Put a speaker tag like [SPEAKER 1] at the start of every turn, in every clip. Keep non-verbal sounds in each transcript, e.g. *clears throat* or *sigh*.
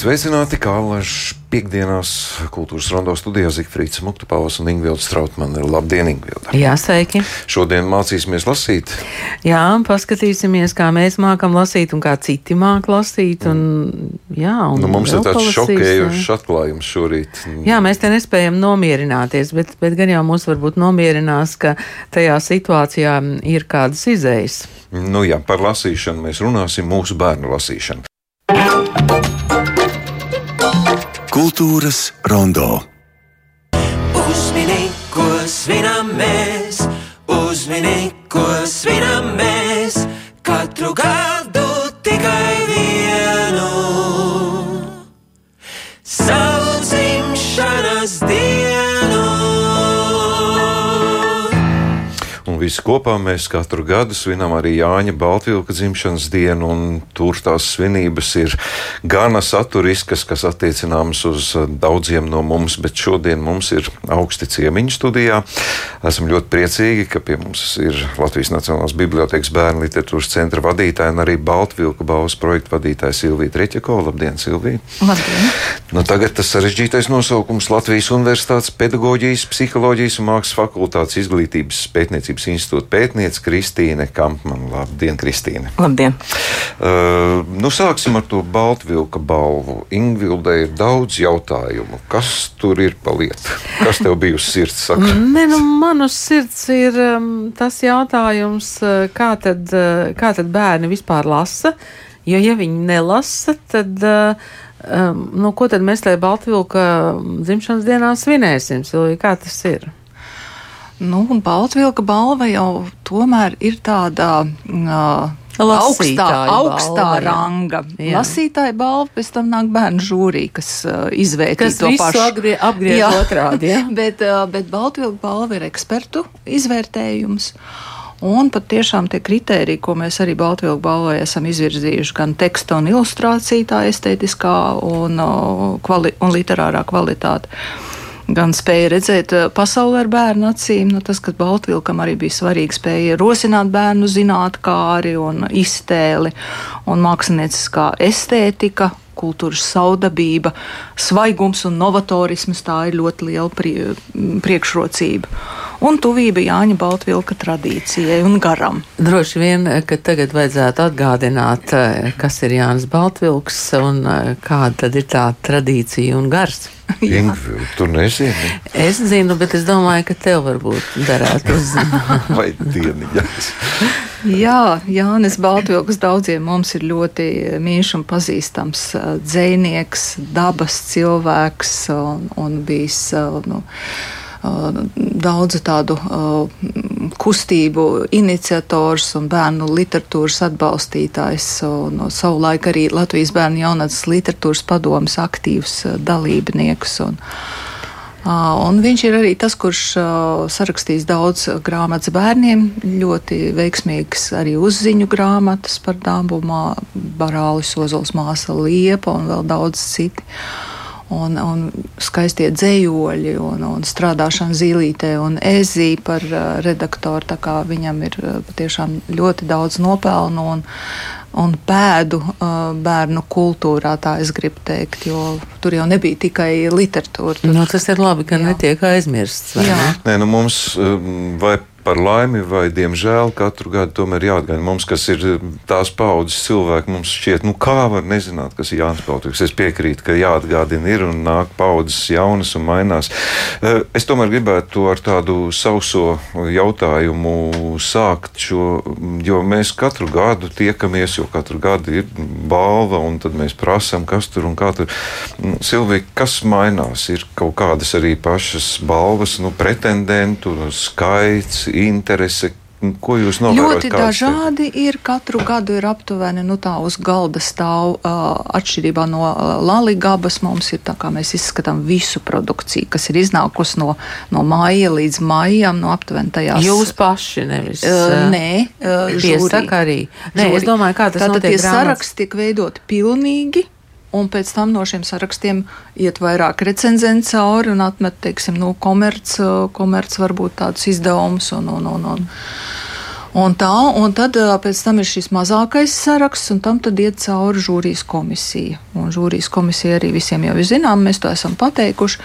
[SPEAKER 1] Sveicināti, kā alaž piekdienās kultūras rondo studijā Zikfrīds Muktupavs un Ingvilda Strautmane. Labdien, Ingvilda!
[SPEAKER 2] Jā, sveiki!
[SPEAKER 1] Šodien mācīsimies lasīt.
[SPEAKER 2] Jā, paskatīsimies, kā mēs mākam lasīt un kā citi māk lasīt. Un, jā, un
[SPEAKER 1] Nu, mums ir tāds
[SPEAKER 2] palasīs,
[SPEAKER 1] šokējošs
[SPEAKER 2] jā.
[SPEAKER 1] atklājums šorīt.
[SPEAKER 2] Jā, mēs te nespējam nomierināties, bet, bet gan jau mūs varbūt nomierinās, ka tajā situācijā ir kādas izējas.
[SPEAKER 1] Nu jā, par lasīšanu mēs runāsim, mūsu bērnu lasīšanu.
[SPEAKER 3] Kultūras rondo.
[SPEAKER 4] Uzmini, ko svinam mēs, uzmini, ko svinam mēs, katru gadu tikai
[SPEAKER 1] visi kopā mēs katru gadu svinam arī Jāņa Baltvilka dzimšanas dienu, un tur tās svinības ir gana saturiskas, kas attiecināmas uz daudziem no mums, bet šodien mums ir augsti ciemiņu studijā. Esam ļoti priecīgi, ka pie mums ir Latvijas Nacionālās Bibliotēkas bērnu literatūras centra vadītāja un arī Baltvilka balvas projekta vadītāja Silvija Treķako. Labdien, Silvija!
[SPEAKER 2] Labdien!
[SPEAKER 1] Nu, tagad tas sarežģītais nosaukums Latvijas Universitātes pedagoģijas, psiholoģijas un mākslas fakultātes izglītības pētniecības institūta pētniece Kristīne Kampmana. Labdien, Kristīne!
[SPEAKER 5] Labdien!
[SPEAKER 1] Uh, nu, sāksim ar to Baltvilka balvu. Ingvildai ir daudz jautājumu. Kas tur ir pa lietu? Kas tev bija uz sirds? Saka?
[SPEAKER 2] Nē, nu, man uz sirds ir um, tas jautājums, uh, kā tad, uh, kā tad bērni vispār lasa. Jo, ja viņi nelasa, tad, uh, um, nu, ko tad mēs tajā Baltvilka dzimšanas dienā svinēsim? Silvija, kā tas ir?
[SPEAKER 5] Nu, Baltvilka balva jau tomēr ir tāda. Uh, Augstā,
[SPEAKER 2] Lasītāju
[SPEAKER 5] augstā
[SPEAKER 2] balva, jā.
[SPEAKER 5] ranga.
[SPEAKER 2] Jā.
[SPEAKER 5] Lasītāja balva, pēc tam nāk bērnu žūrija, kas uh, izvērtē to pašu.
[SPEAKER 2] agrie- apgriež
[SPEAKER 5] Jā.
[SPEAKER 2] otrādi, ja? *laughs*
[SPEAKER 5] bet, uh, bet Baltvilka balva ir ekspertu izvērtējums. Un pat tiešām tie kriteriji, ko mēs arī Baltvilku balvai esam izvirzījuši, gan teksta un ilustrācija, tā estētiskā un, uh, kvali un literārā kvalitāte, gan spēja redzēt uh, pasauli ar bērnu acīm. Nu, tas, kas Baltvilkam arī bija svarīgi, spēja rosināt bērnu zinātkāri un iztēli un mākslinieckā estētika. Kultūras saudabība, svaigums un novatorisms tā ir ļoti liela prie, priekšrocība. Un tuvība Jāņa Baltvilka tradīcijai un garam.
[SPEAKER 2] Droši vien, ka tagad vajadzētu atgādināt, eh, kas ir Jānis Baltvilks un eh, kāda tad ir tā tradīcija un gars. *laughs*
[SPEAKER 1] Ingvilda, tu nezini,
[SPEAKER 2] Es zinu, bet es domāju, ka tev varbūt derētu uzzināt. *laughs*
[SPEAKER 1] vai dieniņas.
[SPEAKER 5] Jā, Jānis Baltvilks daudziem mums ir ļoti mīļš un pazīstams dzēnieks, dabas cilvēks un, un bijis nu, daudzu tādu kustību iniciators un bērnu literatūras atbalstītājs. Un savulaik arī Latvijas bērnu jaunatnes literatūras padomas aktīvs dalībnieks. Un, Un viņš ir arī tas, kurš sarakstījis daudz grāmatas bērniem, ļoti veiksmīgs arī uzziņu grāmatas par dabumā, Barālis, Ozols, Māsa Liepa un vēl daudz citi. Un, un skaistie dzējoļi un, un strādāšana zīlītē un ezī par uh, redaktoru. Tā kā viņam ir uh, patiešām ļoti daudz nopelnu un, un pēdu uh, bērnu kultūrā, tā es gribu teikt, jo tur jau nebija tikai literatūra. Tur
[SPEAKER 2] Nu, tas ir labi, ka
[SPEAKER 5] Jā.
[SPEAKER 2] netiek aizmirsts. vai ne?
[SPEAKER 1] Nē, nu mums um, vai par laimi, vai diemžēl katru gadu tomēr jāatgādina mums, kas ir um, tās paudzes cilvēki. Mums šķiet, nu kā var nezināt, kas ir Jānis Baltiks. Es piekrītu, ka jāatgādina ir un nāk paudzes jaunas un mainās. Uh, Es tomēr gribētu ar tādu sauso jautājumu sākt šo, jo mēs katru gadu tiekamies, jo katru gadu ir balva, un tad mēs prasām, kas tur un kā tur. Mm, Silvija, kas mainās? Ir kaut kādas arī pašas balvas, nu, pretendentu skaits, interese. Ko jūs novērojat?
[SPEAKER 5] Ļoti
[SPEAKER 1] kāds te-
[SPEAKER 5] dažādi ir. Katru gadu ir aptuveni nu, tā uz galda stāv uh, atšķirībā no uh, Latvijas. Mums ir tā, kā mēs izskatām visu produkciju, kas ir iznākusi no, no maija līdz maijam, no aptuveni tajās.
[SPEAKER 2] Jūs paši nevis.
[SPEAKER 5] Uh,
[SPEAKER 2] eh,
[SPEAKER 5] nē, uh,
[SPEAKER 2] Piesaka arī. Nē, es domāju, kā tas
[SPEAKER 5] Tātad
[SPEAKER 2] notiek
[SPEAKER 5] tie
[SPEAKER 2] grāmatas-
[SPEAKER 5] saraksti tiek veidoti pilnīgi. Un pēc tam no šiem sarakstiem iet vairāk recenzentu cauri un atmet, teiksim, no komerc, komerc varbūt tādus izdevumus un, un, un, un, Un tā, un tad pēc tam ir šis mazākais saraksts, un tam tad iet cauri žūrijas komisija. Un žūrijas komisija arī visiem jau ir zinām, mēs to esam pateikuši.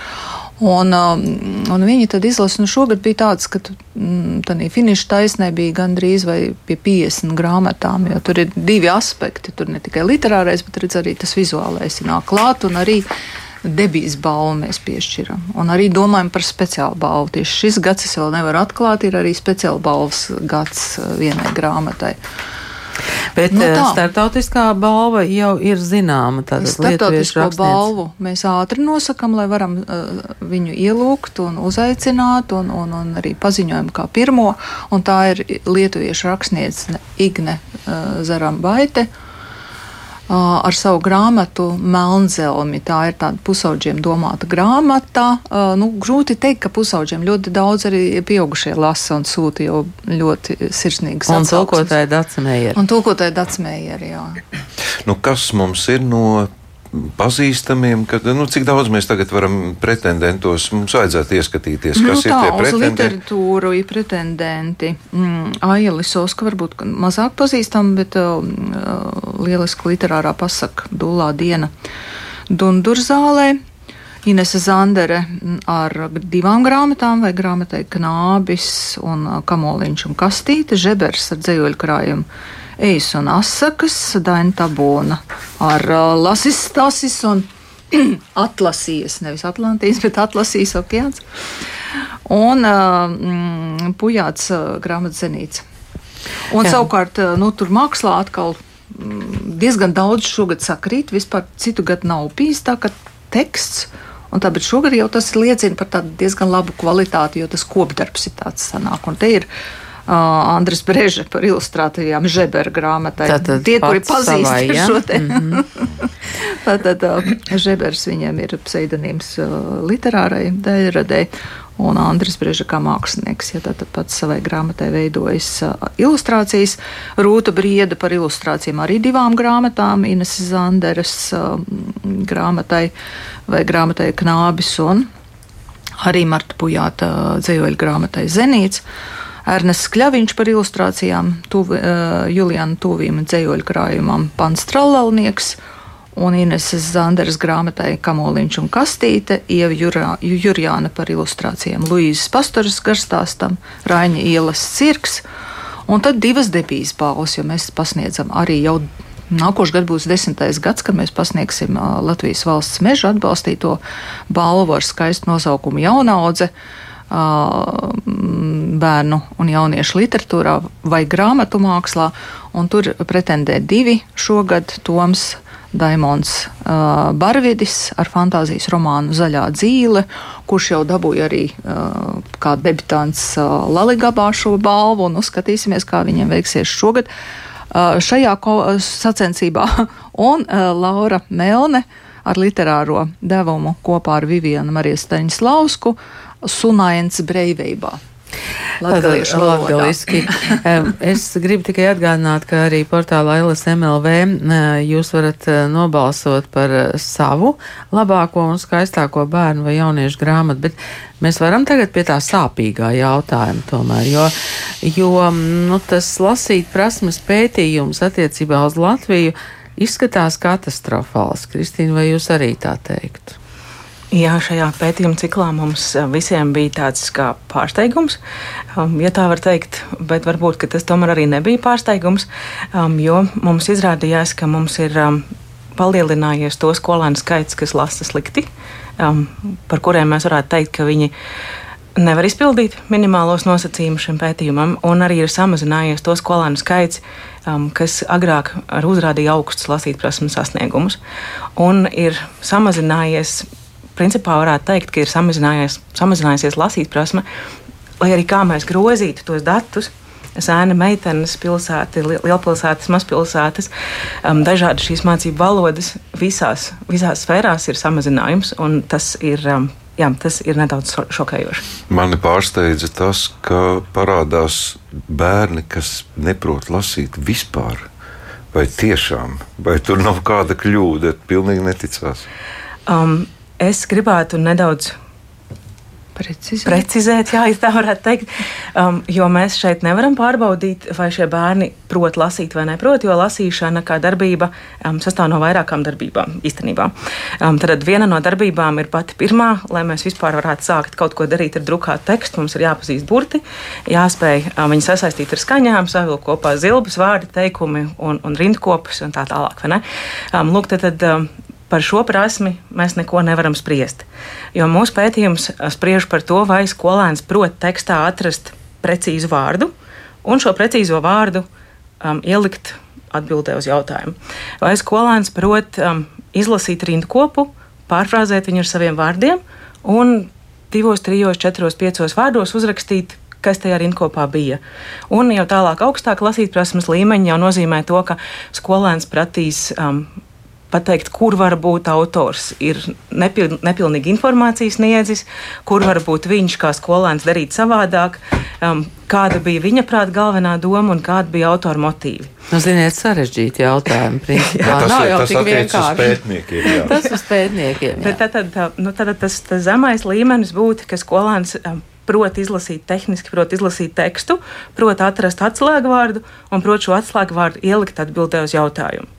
[SPEAKER 5] Un, um, un viņi tad izlasa, nu šogad bija tāds, ka mm, tā finiša taisnē bija gandrīz vai pie 50 grāmatām, jo tur ir divi aspekti. Tur ne tikai literārais, bet redz, arī tas vizuālais nāk klāt un arī debijas balvu mēs piešķiram. Un arī domājam par speciālu balvu. Tieši šis gads es vēl nevaru atklāt, ir arī speciāla balvas gads uh, vienai grāmatai.
[SPEAKER 2] Bet
[SPEAKER 5] Nu
[SPEAKER 2] nu,
[SPEAKER 5] tā.
[SPEAKER 2] startautiskā balva jau ir zināma.
[SPEAKER 5] Startautisko balvu mēs ātri nosakām, lai varam uh, viņu ielūgt un uzaicināt, un, un, un arī paziņojam kā pirmo. Un tā ir lietuviešu rakstniece Igne uh, Zarambaite. Uh, ar savu grāmatu Melnzelmi. Tā ir tāda pusauģiem domāta grāmata. Nu, grūti teikt, ka pusauģiem ļoti daudz arī pieaugušie lasa un sūta jau ļoti sirsnīgas
[SPEAKER 2] Un
[SPEAKER 5] atsauksmes.
[SPEAKER 2] tulkotāja Dacmēja.
[SPEAKER 5] Un tulkotāja Dacmēja, jā.
[SPEAKER 1] Nu, kas mums ir no pazīstamiem, kad, nu, cik daudz mēs tagad varam pretendentos, mums vajadzētu ieskatīties, kas
[SPEAKER 5] nu,
[SPEAKER 1] ir
[SPEAKER 5] tā,
[SPEAKER 1] tie pretendenti.
[SPEAKER 5] literatūru ir pretendenti. Mm, Aija Lisoska varbūt ka mazāk pazīstama, bet uh, lieliska literārā pasaka Dulā diena Dundurzālē. Inese Zandere mm, ar divām grāmatām, vai grāmatai Knābis un uh, Kamoliņš un Kastīte, Žebers ar dzējoļu krājumu Ejas un Asakas, Daina Tabūna ar uh, Lasis Stasis un *clears throat* Atlasijas, nevis Atlantijas, bet Atlasijas okeāns. Un uh, mm, Pujāts uh, grāmatas zenīts. Un
[SPEAKER 2] Jā.
[SPEAKER 5] savukārt, uh, nu, tur mākslā atkal mm, diezgan daudz šogad sakrīt. Vispār citu gadu nav bijis tā, ka teksts. Un tā, bet šogad jau tas liecina par tādu diezgan labu kvalitāti, jo tas kopdarbs ir tāds sanāk. Un te ir uh, Andris Breža par ilustrācijām Žebera grāmatai.
[SPEAKER 2] Tātad
[SPEAKER 5] Tie, kuri pazīst
[SPEAKER 2] savai, ja?
[SPEAKER 5] šo te. *laughs* Tātad uh, Žebers viņam ir pseidonīms literārai daļradē. Un Andris Breža kā mākslinieks, ja tātad pats savai grāmatai veidojas ilustrācijas. Rūta Brieda par ilustrācijām arī divām grāmatām, Ines Zanderes grāmatai vai grāmatai Knābis un arī Marta Pujāta dzējoļu grāmatai Zenīts. Ernests Kļaviņš par ilustrācijām, tuvi, uh, Juliana Tuvīm dzējoļu krājumam Pants Trallalnieks un Ineses Zanderes grāmatai Kamoliņš un Kastīte, Ieva Jurā- Jurjāna par ilustrācijām, Luīzes Pastoras garstāstam, Raiņa ielas cirks, un tad divas debijas balvas, jo mēs pasniedzam arī jau Nākošais gads būs desmitais gads, kad mēs pasniegsim ā, Latvijas valsts meža atbalstīto balvu ar skaistu nosaukumu Jaunaudze bērnu un jauniešu literatūrā vai grāmatu mākslā. un Tur pretendē divi šogad Toms Daimons uh, Barvidis ar fantāzijas romānu Zaļā dzīve, kurš jau dabūja arī uh, kā debitants uh, Laligabā šo balvu, un uzskatīsimies, kā viņiem veiksies šogad. Uh, šajā sacensībā *laughs* un uh, Laura Melne ar literāro devumu kopā ar Vivianu Mariju Staņslausku Sunains Breivībā. Latgaliešu.
[SPEAKER 2] Em, es gribu tikai atgādināt, ka arī portālā LSMLV jūs varat eh, nobalsot par eh, savu labāko un skaistāko bērnu vai jauniešu grāmatu, bet mēs varam tagad pie tā sāpīgā jautājuma tomēr, jo, jo mm, nu, tas lasīt prasmes pētījums attiecībā uz Latviju izskatās katastrofāls. Kristīna, vai jūs arī tā teiktu?
[SPEAKER 6] Jā, šajā pētījuma ciklā mums eh, visiem bija tāds kā pārsteigums, um, ja tā var teikt, bet varbūt tas tomēr arī nebija pārsteigums, um, jo mums izrādījās, ka mums ir um, palielinājies to skolēnu skaits, kas lasa slikti, par kuriem mēs varētu teikt, ka viņi nevar izpildīt minimālos nosacījumus šim pētījumam, un arī ir samazinājies to skolēnu skaits, um, kas agrāk uzrādīja augstus lasītprasmes sasniegumus, un ir samazinājies principā varētu teikt, ka ir samazinājies, samazinājusies lasītprasme, lai arī kā mēs grozītu tos datus. Sēna meitenes, pilsēta, li- lielpilsētas, mazpilsētas, um, dažādi šīs mācību valodas visās, visās sfērās ir samazinājums, un tas ir, um, jā, tas ir nedaudz šo- šokējoši.
[SPEAKER 1] Mani pārsteidza tas, ka parādās bērni, kas neprot lasīt vispār. Vai tiešām, vai tur nav kāda kļūda, pilnīgi neticās.
[SPEAKER 6] Um, es gribētu nedaudz
[SPEAKER 5] Precizēt.
[SPEAKER 6] precizēt, jā, *laughs* tā varētu teikt. Um, jo mēs šeit nevaram pārbaudīt, vai šie bērni prot lasīt vai neprot, jo lasīšana kā darbība um, sastāv no vairākām darbībām īstenībā. Um, tad viena no darbībām ir pati pirmā, lai mēs vispār varētu sākt kaut ko darīt ar drukātu tekstu. Mums ir jāpazīst burti, jāspēj um, viņu sasaistīt ar skaņām, savilkt kopā zilbas, vārdi, teikumi un, un rindkopus un tā tālāk. Um, lūk, tad, tad, um, par šo prasmi mēs neko nevaram spriest. Jo mūsu pētījums spriež par to, vai skolēns prot tekstā atrast precīzu vārdu un šo precīzo vārdu um, ielikt atbildē uz jautājumu. Vai skolēns prot um, izlasīt rindkopu, pārfrāzēt viņu ar saviem vārdiem un divos, trijos, četros, piecos vārdos uzrakstīt. Kas tajā rindkopā bija? Un jau tālāk, augstāk lasīt prasmes līmeņi jau nozīmē to, ka skolēns pratīs um, pateikt, kur var būt autors. Ir nepil, nepilnīgi informācija sniedzis, kur var būt viņš kā skolēns darīt savādāk, um, kāda bija viņa prāta galvenā doma un kāda bija autora motīvi.
[SPEAKER 2] Nu, ziniet, sarežģīti jautājumi. Principā.
[SPEAKER 1] Jā, tas,
[SPEAKER 2] Nav jau
[SPEAKER 1] tas
[SPEAKER 2] tik
[SPEAKER 1] attiec uz
[SPEAKER 2] vienkārši.
[SPEAKER 1] pētniekiem. jā.
[SPEAKER 2] Tas uz pētniekiem.
[SPEAKER 6] Bet
[SPEAKER 2] jā.
[SPEAKER 6] tad, tad, nu, tad tas, tas zemais līmenis būtu, ka skolēns um, prot izlasīt tehniski, prot izlasīt tekstu, prot atrast atslēgvārdu un prot šo atslēgvārdu ielikt atbildē uz jautājumu.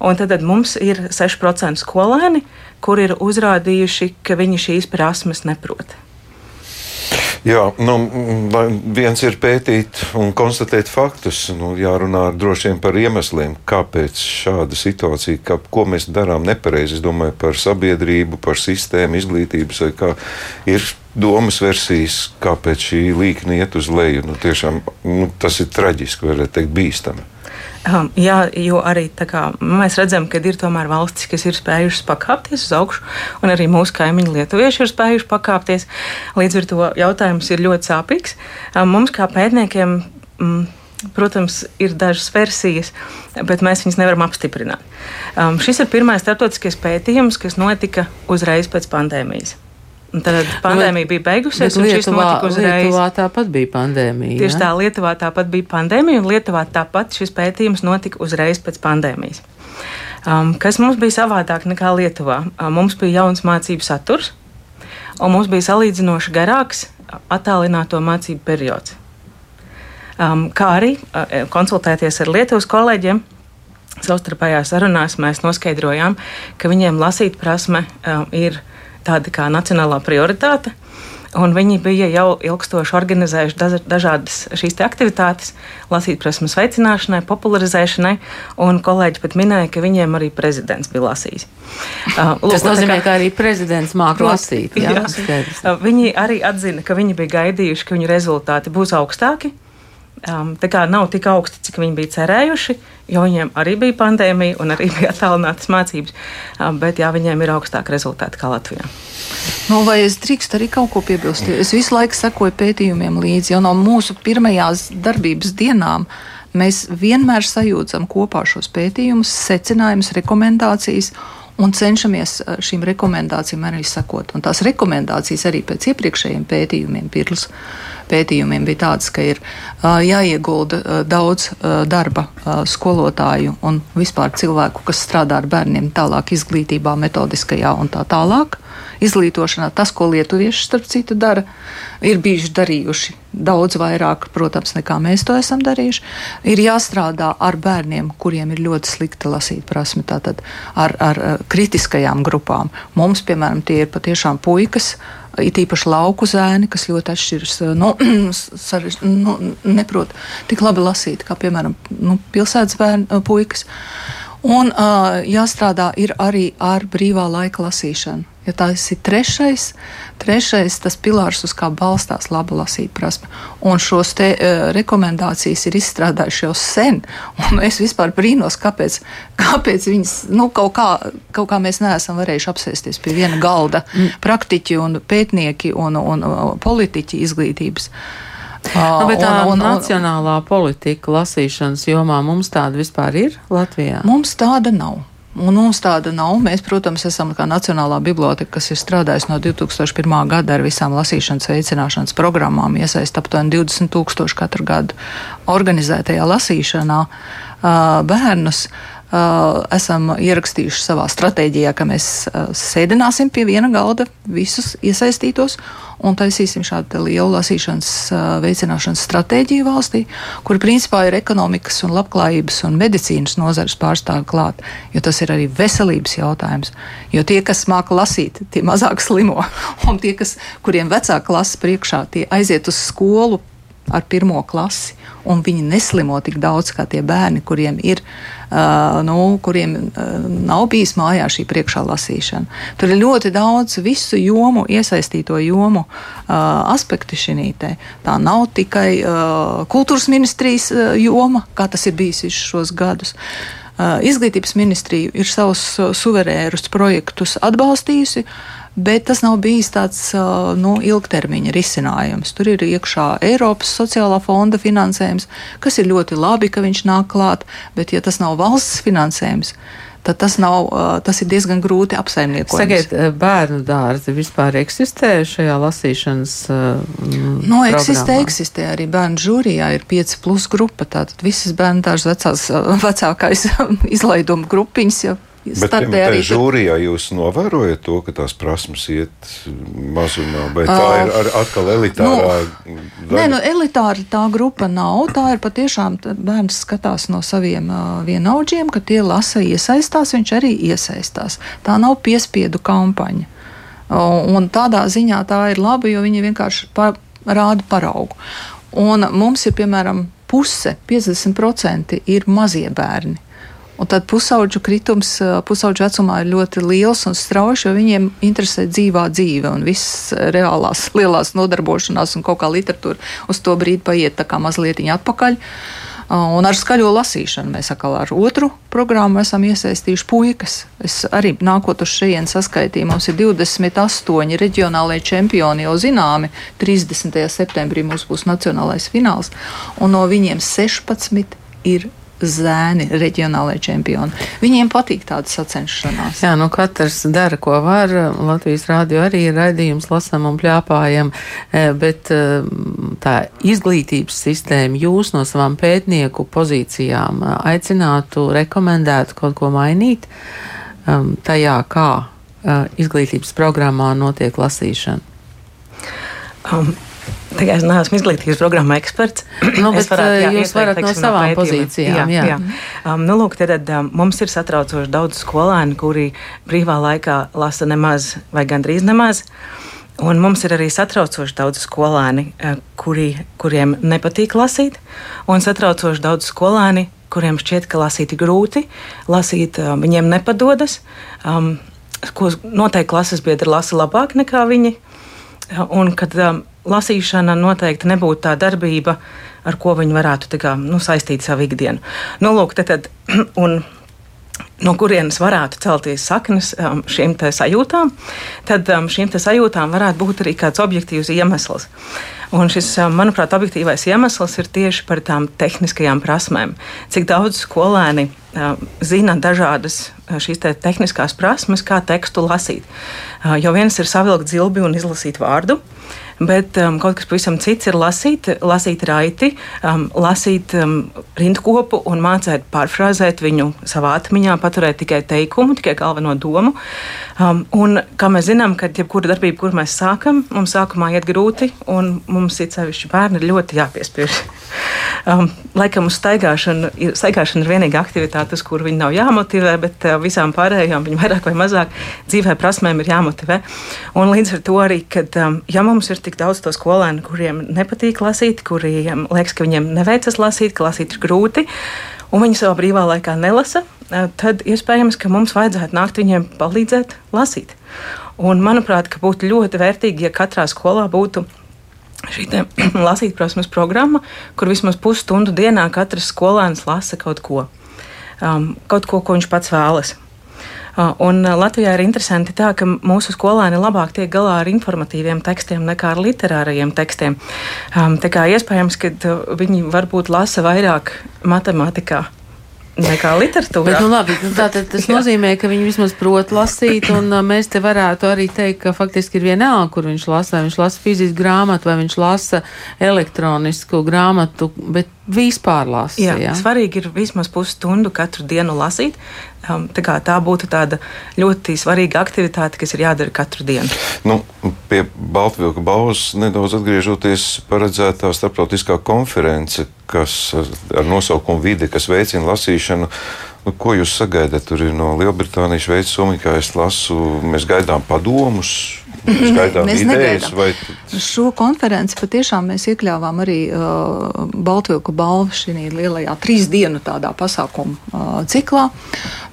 [SPEAKER 6] Un tad, tad mums ir 6% skolēni, kuri ir uzrādījuši, ka viņi šīs prasmes neprot.
[SPEAKER 1] Jā, nu, viens ir pētīt un konstatēt faktus. Nu, jārunā droši vien par iemesliem, kāpēc šāda situācija, kā, ko mēs darām nepareizi. Es domāju par sabiedrību, par sistēmu, izglītības, vai kā ir domas versijas, kāpēc šī līkne iet uz leju. Nu, tiešām, nu, tas ir traģiski, varētu teikt, bīstami.
[SPEAKER 6] Um, jā, jo arī kā, mēs redzam, ka ir tomēr valstis, kas ir spējušas pakāpties uz augšu, un arī mūsu kaimiņi lietuvieši ir spējuši pakāpties. Līdz ar to jautājums ir ļoti sāpīgs. Um, mums kā pētniekiem. Mm, Protams, ir dažas versijas, bet mēs viņas nevaram apstiprināt. Um, šis ir pirmais starptautiskais pētījums, kas notika uzreiz pēc pandēmijas. Tad pandēmija bija beigusies, un šis notika uzreiz.
[SPEAKER 2] Lietuvā tāpat bija pandēmija.
[SPEAKER 6] Tieši tā, Lietuvā tāpat bija pandēmija, un Lietuvā tāpat šis pētījums notika uzreiz pēc pandēmijas. Um, kas mums bija savādāk nekā Lietuvā? Um, mums bija jauns mācību saturs, un mums bija salīdzinoši garāks attālināto mācību periods. Um, kā arī uh, konsultēties ar Lietuvas kolēģiem. Savstarpējās sarunās mēs noskaidrojām, ka viņiem lasīt prasme um, ir tāda kā nacionālā prioritāte. Un viņi bija jau ilgstoši organizējuši daž- dažādas šīs te aktivitātes, lasīt prasmes veicināšanai, popularizēšanai, un kolēģi pat minēja, ka viņiem arī prezidents bija lasījis. *laughs* Uh, lūk,
[SPEAKER 2] Tas nozīmē,
[SPEAKER 6] kā-
[SPEAKER 2] ka arī prezidents māca lasīt. Jā,
[SPEAKER 6] Jā. Uh, Viņi arī atzina, ka viņi bija gaidījuši, ka viņu rezultāti būs augstāki. Um, tā kā nav tik augsti, cik viņi bija cerējuši, jo viņiem arī bija pandēmija un arī *laughs* bija attālinātas mācības. Um, bet jā, viņiem ir augstāki rezultāti kā Latvijā.
[SPEAKER 5] Nu, vai es drīkstu arī kaut ko piebilst? Es visu laiku sekoju pētījumiem līdzi, jau no mūsu pirmajās darbības dienām. Mēs vienmēr sajūtam kopā šos pētījumus, secinājumus, rekomendācijas un cenšamies eh, šīm rekomendācijām arī sekot. Un tās rekomendācijas arī pēc iepriekšējiem pētījumiem, pirms pētījumiem bija tādas, ka ir uh, jāiegulda uh, daudz uh, darba uh, skolotāju un vispār cilvēku, kas strādā ar bērniem tālāk izglītībā, metodiskajā un tā tālāk. Izglītošanā tas, ko lietuvieši starp citu dara, ir bijuši darījuši daudz vairāk, protams, nekā mēs to esam darījuši. Ir jāstrādā ar bērniem, kuriem ir ļoti slikta lasīt prasme, tātad ar, ar kritiskajām grupām. Mums, piemēram, tie ir patiešām puikas, it īpaši lauku zēni, kas ļoti atšķiras, nu, *clears throat* sarež- nu, neprot tik labi lasīt, kā, piemēram, nu, pilsētas bērni, eh, puikas. Un uh, jāstrādā arī ar brīvā laika lasīšanu. Ja tas ir trešais, trešais tas pilārs, uz kā balstās laba lasīt prasme. Un šos te uh, rekomendācijas ir izstrādājuši jau sen. Un es vispār brīnos, kāpēc, kāpēc viņas, nu, kaut kā, kaut kā mēs neesam varējuši apsēsties pie viena galda. Mm. Praktiķi un pētnieki un, un, un politiķi izglītības.
[SPEAKER 2] Nu, bet tā
[SPEAKER 5] un- un-
[SPEAKER 2] nacionālā politika lasīšanas jomā mums tāda vispār ir Latvijā.
[SPEAKER 5] Mums tāda nav. Un mums tāda nav. Mēs, protams, esam kā Nacionālā biblioteka, kas ir strādājusi no 2001. gada ar visām lasīšanas veicināšanas programmām, iesaist aptuveni 20 tūkstoši katru gadu organizētajā lasīšanā bērnus. Uh, esam ierakstījuši savā stratēģijā, ka mēs uh, sēdināsim pie viena galda visus iesaistītos un taisīsim šādu lielu lasīšanas uh, veicināšanas stratēģiju valstī, kur principā ir ekonomikas un labklājības un medicīnas nozares pārstāvi klāt, jo tas ir arī veselības jautājums. Jo tie, kas māca lasīt, tie mazāk slimo, *laughs* un tie, kas, kuriem vecāka klasa priekšā, tie aiziet uz skolu ar pirmo klasi, un viņi neslimo tik daudz kā tie bērni, kuriem ir nu, kuriem uh, nav bijis mājā šī priekšā lasīšana. Tur ir ļoti daudz visu jomu, iesaistīto jomu uh, aspektu šī te. Tā nav tikai kultūras ministrijas joma, kā tas ir bijis visus šos gadus. Izglītības ministrija ir savus suverērus projektus atbalstījusi, uh, bet tas nav bijis tāds nu, ilgtermiņa risinājums. Tur ir iekšā Eiropas sociālā fonda finansējums, kas ir ļoti labi, ka viņš nāk klāt, bet ja tas nav valsts finansējums, tad tas, nav, tas ir diezgan grūti apsaimniekot.
[SPEAKER 2] Sakiet, bērnu dārzi vispār eksistē šajā lasīšanas
[SPEAKER 5] nu, eksistē, programmā? eksistē. Arī bērnu žūrijā ir 5 plus grupa, tātad visas bērnu dārza *laughs* vecākais izlaiduma grupiņas jau
[SPEAKER 1] Bet tajā žūrijā jūs novērojat to, ka tās prasmes iet mazumā, vai tā ir ar, atkal elitārā?
[SPEAKER 5] Nu, nē, nu, elitāra tā grupa nav. Tā ir patiešām bērns skatās no saviem uh, vienaudžiem, ka tie lasa iesaistās, viņš arī iesaistās. Tā nav piespiedu kampaņa. Un tādā ziņā tā ir laba, jo viņi vienkārši pa, rāda paraugu. Un mums ir, piemēram, puse, 50% ir mazie bērni. Un tad pusauģu kritums pusauģu vecumā ir ļoti liels un strauji, jo viņiem interesē dzīvā dzīve un viss reālās *laughs* lielās nodarbošanās un kaut kā literatūra uz to brīdi paiet tā kā mazliet atpakaļ. Un ar skaļo lasīšanu mēs atkal ar otru programmu esam iesaistījuši puikas. Es arī nākot uz šejienes saskaitīju, mums ir 28 reģionālajie čempioni jau zināmi. 30. septembrī mums būs nacionālais fināls, un no viņiem 16 ir zēni, reģionālajie čempioni. Viņiem patīk tāda sacenšanās.
[SPEAKER 2] Jā, nu katrs dara, ko var. Latvijas rādio arī ir raidījums, lasam un pļāpājam, eh, bet eh, tā izglītības sistēma jūs no savām pētnieku pozīcijām eh, aicinātu, rekomendētu kaut ko mainīt tajā, kā izglītības programmā notiek lasīšana.
[SPEAKER 6] Um. Tikai es neesmu izglītības programma eksperts. *clears throat*
[SPEAKER 2] Nu, bet, varētu, jā, jūs varat no savām no pozīcijām. Jā, jā. jā.
[SPEAKER 6] Um, nu, lūk, tad, um, mums ir satraucoši daudz skolēnu, kuri brīvā laikā lasa nemaz vai gandrīz nemaz. Un mums ir arī satraucoši daudz skolēni, uh, kuri, kuriem nepatīk lasīt, un satraucoši daudz skolēni, kuriem šķiet, ka lasīt ir grūti, lasīt um, viņiem nepadodas, um, ko noteikti klases biedri lasa labāk nekā viņi. Un kad um, lasīšana noteikti nebūtu tā darbība, ar ko viņi varētu kā, nu, saistīt savu ikdienu. Nu, lūk, tad, tad, *clears throat* un, no kurienes varētu celties saknes um, šīm sajūtām, tad um, šīm sajūtām varētu būt arī kāds objektīvs iemesls. Un šis, um, manuprāt, objektīvais iemesls ir tieši par tām tehniskajām prasmēm. Cik daudz skolēni uh, zina dažādas uh, šīs te tehniskās prasmes, kā tekstu lasīt. Uh, jo viens ir savilkt zilbi un izlasīt vārdu, bet um, kaut kas pavisam cits ir lasīt, lasīt raiti, um, lasīt um, rindkopu un mācīt pārfrāzēt viņu savā atmiņā, paturēt tikai teikumu, tikai galveno domu. Um, un, kā mēs zinām, kad jebkura darbība, kur mēs sākam, mums sākumā iet grūti, un mums ir sevišķi bērni ļoti jāpiespiež. Um, laikam uz staigāšanu, staigāšana ir vienīgā aktivitāte, uz kuru viņi nav jāmotivē, bet uh, visām pārējām viņi vairāk vai mazāk dzīvē prasmēm ir jāmotivē. Un līdz ar to arī, kad um, ja mums ir tik daudz to skolēnu, kuriem nepatīk lasīt, kuriem liekas, ka viņiem neveicas lasīt, ka lasīt ir grūti, un viņi savā brīvā laikā nelasa, uh, tad iespējams, ka mums vajadzētu nākt viņiem palīdzēt lasīt. Un, manuprāt, būtu ļoti vērtīgi, ja katrā skolā būtu šī *clears throat* lasīt prasmes programma, kur vismaz pusstundu dienā katrs skolēns lasa kaut ko, um, kaut ko, ko viņš pats vēlas. Uh, un uh, Latvijā ir interesanti tā, ka mūsu skolēni labāk tiek galā ar informatīviem tekstiem nekā ar literārajiem tekstiem. Um, tā kā iespējams, ka viņi varbūt lasa vairāk matemātikā nekā literatūrā.
[SPEAKER 2] Bet, nu, labi, nu, tātad tas *laughs* nozīmē, ka viņi vismaz prot lasīt, un uh, mēs te varētu arī teikt, ka faktiski ir vienalga, kur viņš lasa, vai viņš lasa fizisku grāmatu, vai viņš lasa elektronisku grāmatu, bet vispār lasa.
[SPEAKER 6] Jā,
[SPEAKER 2] jā.
[SPEAKER 6] svarīgi ir vismaz pusstundu katru dienu lasīt. Um, tā, tā būtu tāda ļoti svarīga aktivitāte, kas ir jādara katru dienu.
[SPEAKER 1] Nu, pie Baltvilka balvas nedaudz atgriežoties, paredzētā starptautiskā konference, kas ar nosaukumu Vide, kas veicina lasīšanu. Nu, ko jūs sagaidat? Tur ir no Lielbritānijas, Šveices, Somijas, kā es lasu. Mēs gaidām padomus, mēs gaidām
[SPEAKER 5] Mēs
[SPEAKER 1] idejas. Vai...
[SPEAKER 5] Šo konferenci patiešām mēs iekļāvām arī uh, Baltvilku balvu šī lielajā trīs dienu tādā pasākuma uh, ciklā.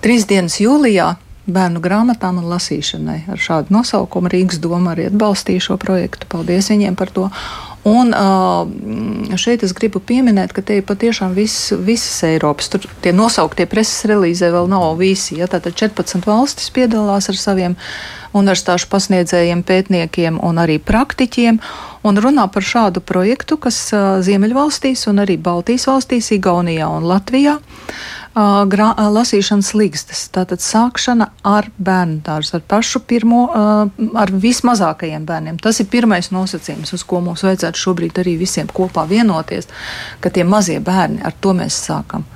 [SPEAKER 5] Trīs dienas jūlijā bērnu grāmatām un lasīšanai. Ar šādu nosaukumu Rīgas doma arī atbalstīja šo projektu. Paldies viņiem par to. Un šeit es gribu pieminēt, ka te ir patiešām viss, visas Eiropas. Tur tie nosauktie preses relīzē vēl nav visi. Ja? Tātad 14 valstis piedalās ar saviem universitāšu pasniedzējiem, pētniekiem un arī praktiķiem. Un runā par šādu projektu, kas Ziemeļvalstīs un arī Baltijas valstīs, Igaunijā un Latvijā uh, grā, uh, lasīšanas līgstas. Tātad sākšana ar bērnu dārzu, ar pašu pirmo, uh, ar vismazākajiem bērniem. Tas ir pirmais nosacījums, uz ko mums vajadzētu šobrīd arī visiem kopā vienoties, ka tie mazie bērni, ar to mēs sākam.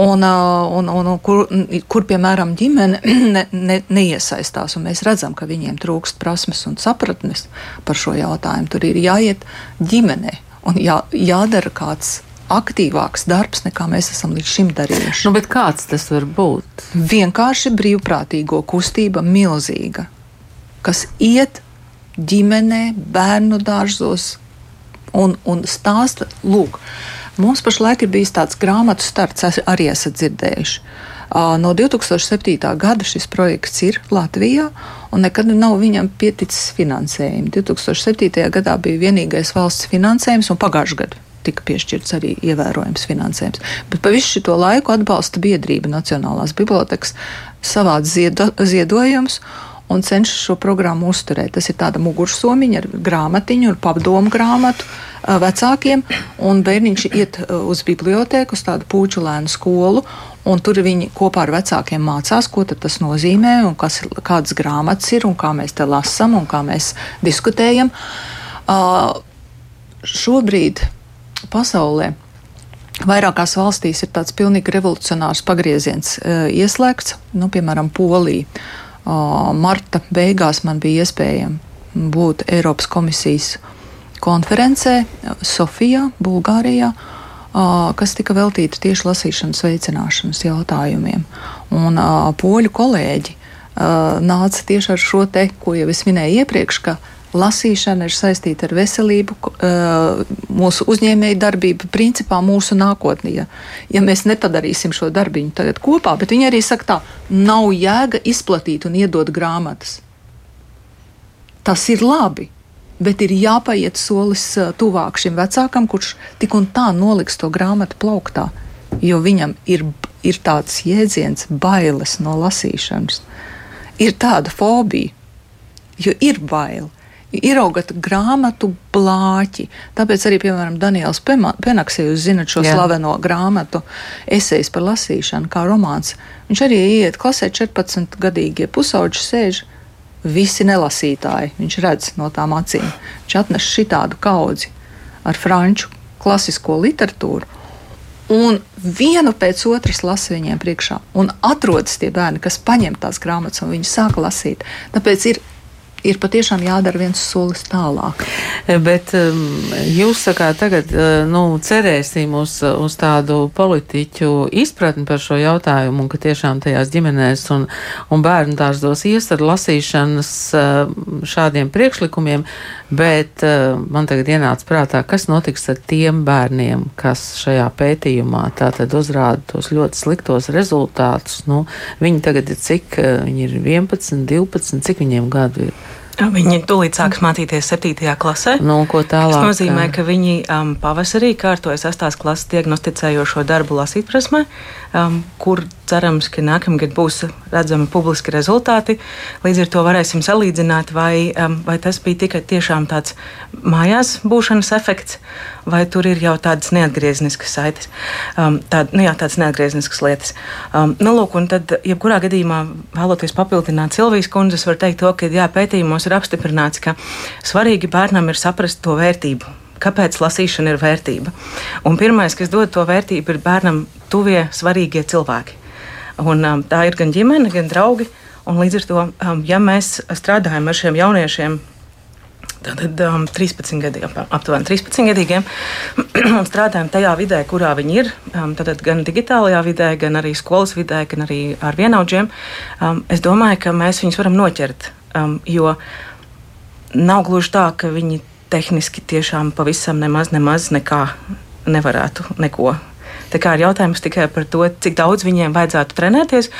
[SPEAKER 5] Un, uh, un, un, un kur, kur, piemēram, ģimene *clears throat* ne, ne, neiesaistās, un mēs redzam, ka viņiem trūkst prasmes un sapratnes par šo jautājumu. Tur ir jāiet ģimenē un jā, jādara kāds aktīvāks darbs, nekā mēs esam līdz šim darījuši.
[SPEAKER 2] Nu, kāds tas var būt?
[SPEAKER 5] Vienkārši brīvprātīgo kustība milzīga, kas iet ģimenē, bērnu dārzos un, un stāsta, lūk, mums pašlaik ir bijis tāds grāmatu starts, arī esat dzirdējuši. No 2007. gada šis projekts ir Latvijā, un nekad nav viņam pieticis finansējumi. 2007. gadā bija vienīgais valsts finansējums, un pagājušajā gadā tika piešķirts arī ievērojams finansējums. Bet pa visu šo laiku atbalsta biedrība Nacionālās bibliotekas savāc ziedo, ziedojumus un cenšas šo programmu uzturēt. Tas ir tāda mugursomiņa ar grāmatiņu, ar padomu grāmatu vecākiem, un bērniņš iet uz bibliotēku, uz tādu puču lēnu skolu. Un tur viņi kopā ar vecākiem mācās, ko tas nozīmē, kas, kādas grāmatas ir, kā mēs te lasām, un kā mēs diskutējam. Uh, šobrīd pasaulē vairākās valstīs ir tāds pilnīgi revolucionārs pagrieziens uh, ieslēgts, nu, piemēram, Polija. Uh, marta beigās man bija iespējams būt Eiropas komisijas konferencē Sofijā, Bulgārijā, kas tika veltīta tieši lasīšanas veicināšanas jautājumiem. Un poļu kolēģi uh, nāca tieši ar šo te, ko jau es minēju iepriekš, ka lasīšana ir saistīta ar veselību, mūsu uzņēmēju darbību, principā mūsu nākotnē. Ja, ja mēs nepadarīsim šo darbiņu tagad kopā, bet viņi arī saka, tā nav jēga izplatīt un iedot grāmatas. Tas ir labi, bet ir jāpaiet solis tuvāk šim vecākam, kurš tik un tā noliks to grāmatu plauktā, jo viņam ir, ir tāds jēdziens, bailes no lasīšanas. Ir tāda fobija, jo ir bail. Ieraugat grāmatu blāķi. Tāpēc arī, piemēram, Daniels Penaks, ja jūs zinat šo.
[SPEAKER 2] Jā.
[SPEAKER 5] slaveno grāmatu, esejas par lasīšanu, kā romāns, viņš arī iet klasē 14-gadīgie pusauģi sēž. Visi nelasītāji, viņš redz no tām acīm. Viņš atnes šitādu kaudzi ar franču klasisko literatūru, un vienu pēc otras lasa viņiem priekšā. Un atrodas tie bērni, kas paņem tās grāmatas un viņi sāk lasīt. Tāpēc ir, ir patiešām jādara viens solis tālāk.
[SPEAKER 2] Bet um, jūs sakāt, tagad uh, nu, cerēsim uz, uz tādu politiķu izpratni par šo jautājumu, un ka tiešām tajās ģimenēs un, un bērnu dārzos ies ar lasīšanas uh, šādiem priekšlikumiem, bet man tagad ienāca prātā, kas notiks ar tiem bērniem, kas šajā pētījumā tātad uzrāda tos ļoti sliktos rezultātus. Nu, viņi tagad ir cik, viņi ir 11, 12, cik viņiem gadu ir?
[SPEAKER 6] Viņi tūlīt sāks mācīties 7. klasē.
[SPEAKER 2] Nu, tālāk?
[SPEAKER 6] Tas nozīmē, ka viņi um, pavasarī kārtoja 8. klases diagnosticējošo darbu lasīt prasmē, um, kur cerams, ka nākamgad būs redzami publiski rezultāti. Līdz ar to varēsim salīdzināt, vai, um, vai tas bija tikai tiešām tāds mājās būšanas efekts, vai tur ir jau tādas neatgriezniskas saites, um, tād, nu jā, tādas neatgriezniskas lietas. Um, nu, lūk, un tad, jebkurā gadījumā, vēloties papildināt Silvijas kundzes, var teikt to, ka jā, pētījumos ir apstiprināts, ka svarīgi bērnam ir saprast to vērtību. Kāpēc lasīšana ir vērtība? Un pirmais, kas dod to vērtību, ir bērnam tuvie, svarīgie cilvēki. Un, um, tā ir gan ģimene, gan draugi. Un līdz ar to, um, ja mēs strādājam ar šiem jauniešiem, tad um, 13 gadi, ap, aptuveni 13 gadīgiem, *clears throat* un strādājam tajā vidē, kurā viņi ir, um, tad gan digitālajā vidē, gan arī skolas vidē, gan arī ar vienaudžiem, um, es domāju, ka mēs viņus varam noķert. Um, jo nav gluži tā, ka viņi tehniski tiešām pavisam nemaz, nemaz nekā nevarētu neko. Tā kā ir jautājums tikai par to, cik daudz viņiem vajadzētu trenēties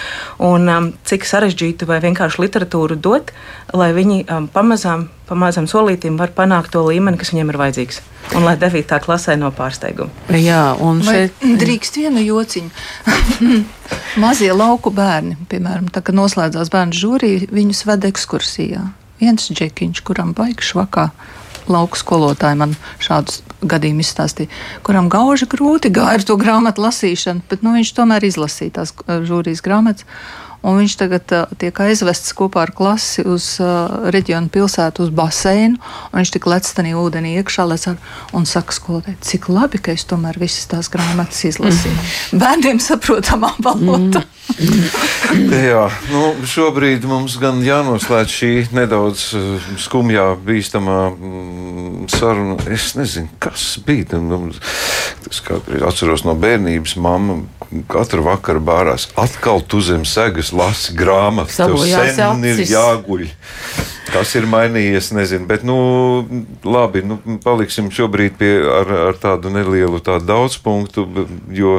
[SPEAKER 6] un um, cik sarežģītu vai vienkārši literatūru dot, lai viņi um, pamazām, pamazām solītīm var panākt to līmeni, kas viņiem ir vajadzīgs. Un lai 9. klasē no pārsteiguma.
[SPEAKER 2] Jā, un
[SPEAKER 5] Vai
[SPEAKER 2] šeit.
[SPEAKER 5] drīkst vienu jociņu? *laughs* Mazie lauku bērni, piemēram, tā, kad noslēdzās bērnu žūrija, viņus ved ekskursijā. Viens džekiņš, kuram baigš vakā. Lauku skolotāji man šādus gadījumus izstāstīja, kuram gauži grūti gāja ar to grāmatu lasīšanu, bet nu, viņš tomēr izlasīja tās uh, žūrijas grāmatas. Un viņš tagad uh, tiek aizvests kopā ar klasi uz uh, reģionu pilsētu, uz baseinu. Viņš tik lec tajā ūdenī iekšā lec ar, un saka, skolotāji, cik labi, ka es tomēr visas tās grāmatas izlasīju. Bērniem saprotamā valodā. *laughs*
[SPEAKER 1] Jā, nu, šobrīd mums gan jānoslēdz šī nedaudz uh, skumjā, bīstamā mm, saruna. Es nezinu, kas bija. Nu, es kādreiz atceros no bērnības, mamma katru vakaru bārās. Atkal tu zem segas lasi grāmatu, tev sen ir jāguļ. Kas ir mainījies, nezinu. Bet, nu, labi, nu, paliksim šobrīd pie, ar, ar tādu nelielu tādu daudzpunktu, jo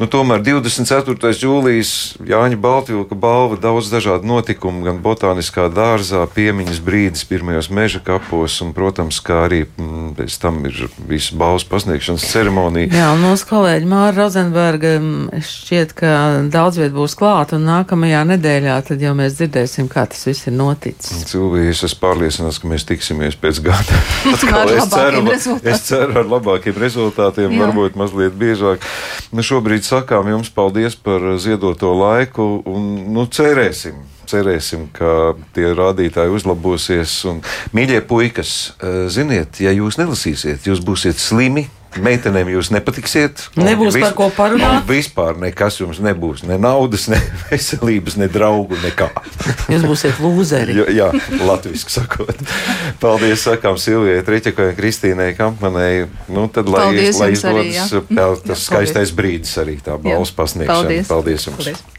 [SPEAKER 1] nu, tomēr 24. jūlijas Jāņa Baltvilka balva daudz dažādu notikumu, gan botāniskā dārzā, piemiņas brīdis pirmajos meža kapos, un, protams, kā arī mm, pēc tam ir visa balvas pasniegšanas ceremonija.
[SPEAKER 2] Jā, un mūsu kolēģi Māra Rozenberga mm, šķiet, ka daudz viet būs klāt, un nākamajā nedēļā tad jau mēs dzirdēsim, kā tas viss ir noticis.
[SPEAKER 1] Silvija, es esmu pārliecināts, ka mēs tiksimies pēc gada. *laughs* Atkal es ceru,
[SPEAKER 5] rezultātiem.
[SPEAKER 1] es ceru ar labākiem rezultātiem,
[SPEAKER 5] Jā.
[SPEAKER 1] varbūt mazliet biežāk. Nu, šobrīd sakām jums paldies par ziedoto laiku un nu, cerēsim. Cerēsim, ka tie rādītāji uzlabosies. Un, mīļie puikas, eh, ziniet, ja jūs nelasīsiet, jūs būsiet slimi. Meitenēm jūs nepatiksiet.
[SPEAKER 2] Nebūs par ko parunāt.
[SPEAKER 1] un Vispār nekas jums nebūs. Ne naudas, ne *laughs* veselības, ne draugu, nekā.
[SPEAKER 2] Jūs būsiet lūzeri.
[SPEAKER 1] Jā, jā latviešu sakot. Paldies, sakām Silvijai, Treķakai un Kristīnai Kampmanai. Nu, tad, lai,
[SPEAKER 5] Paldies
[SPEAKER 1] lai
[SPEAKER 5] jums arī,
[SPEAKER 1] izdodas
[SPEAKER 5] jā.
[SPEAKER 1] tā, tas skaistais brīdis arī tā balvas pasniegšana.
[SPEAKER 5] Paldies.
[SPEAKER 1] Paldies jums!
[SPEAKER 6] Paldies.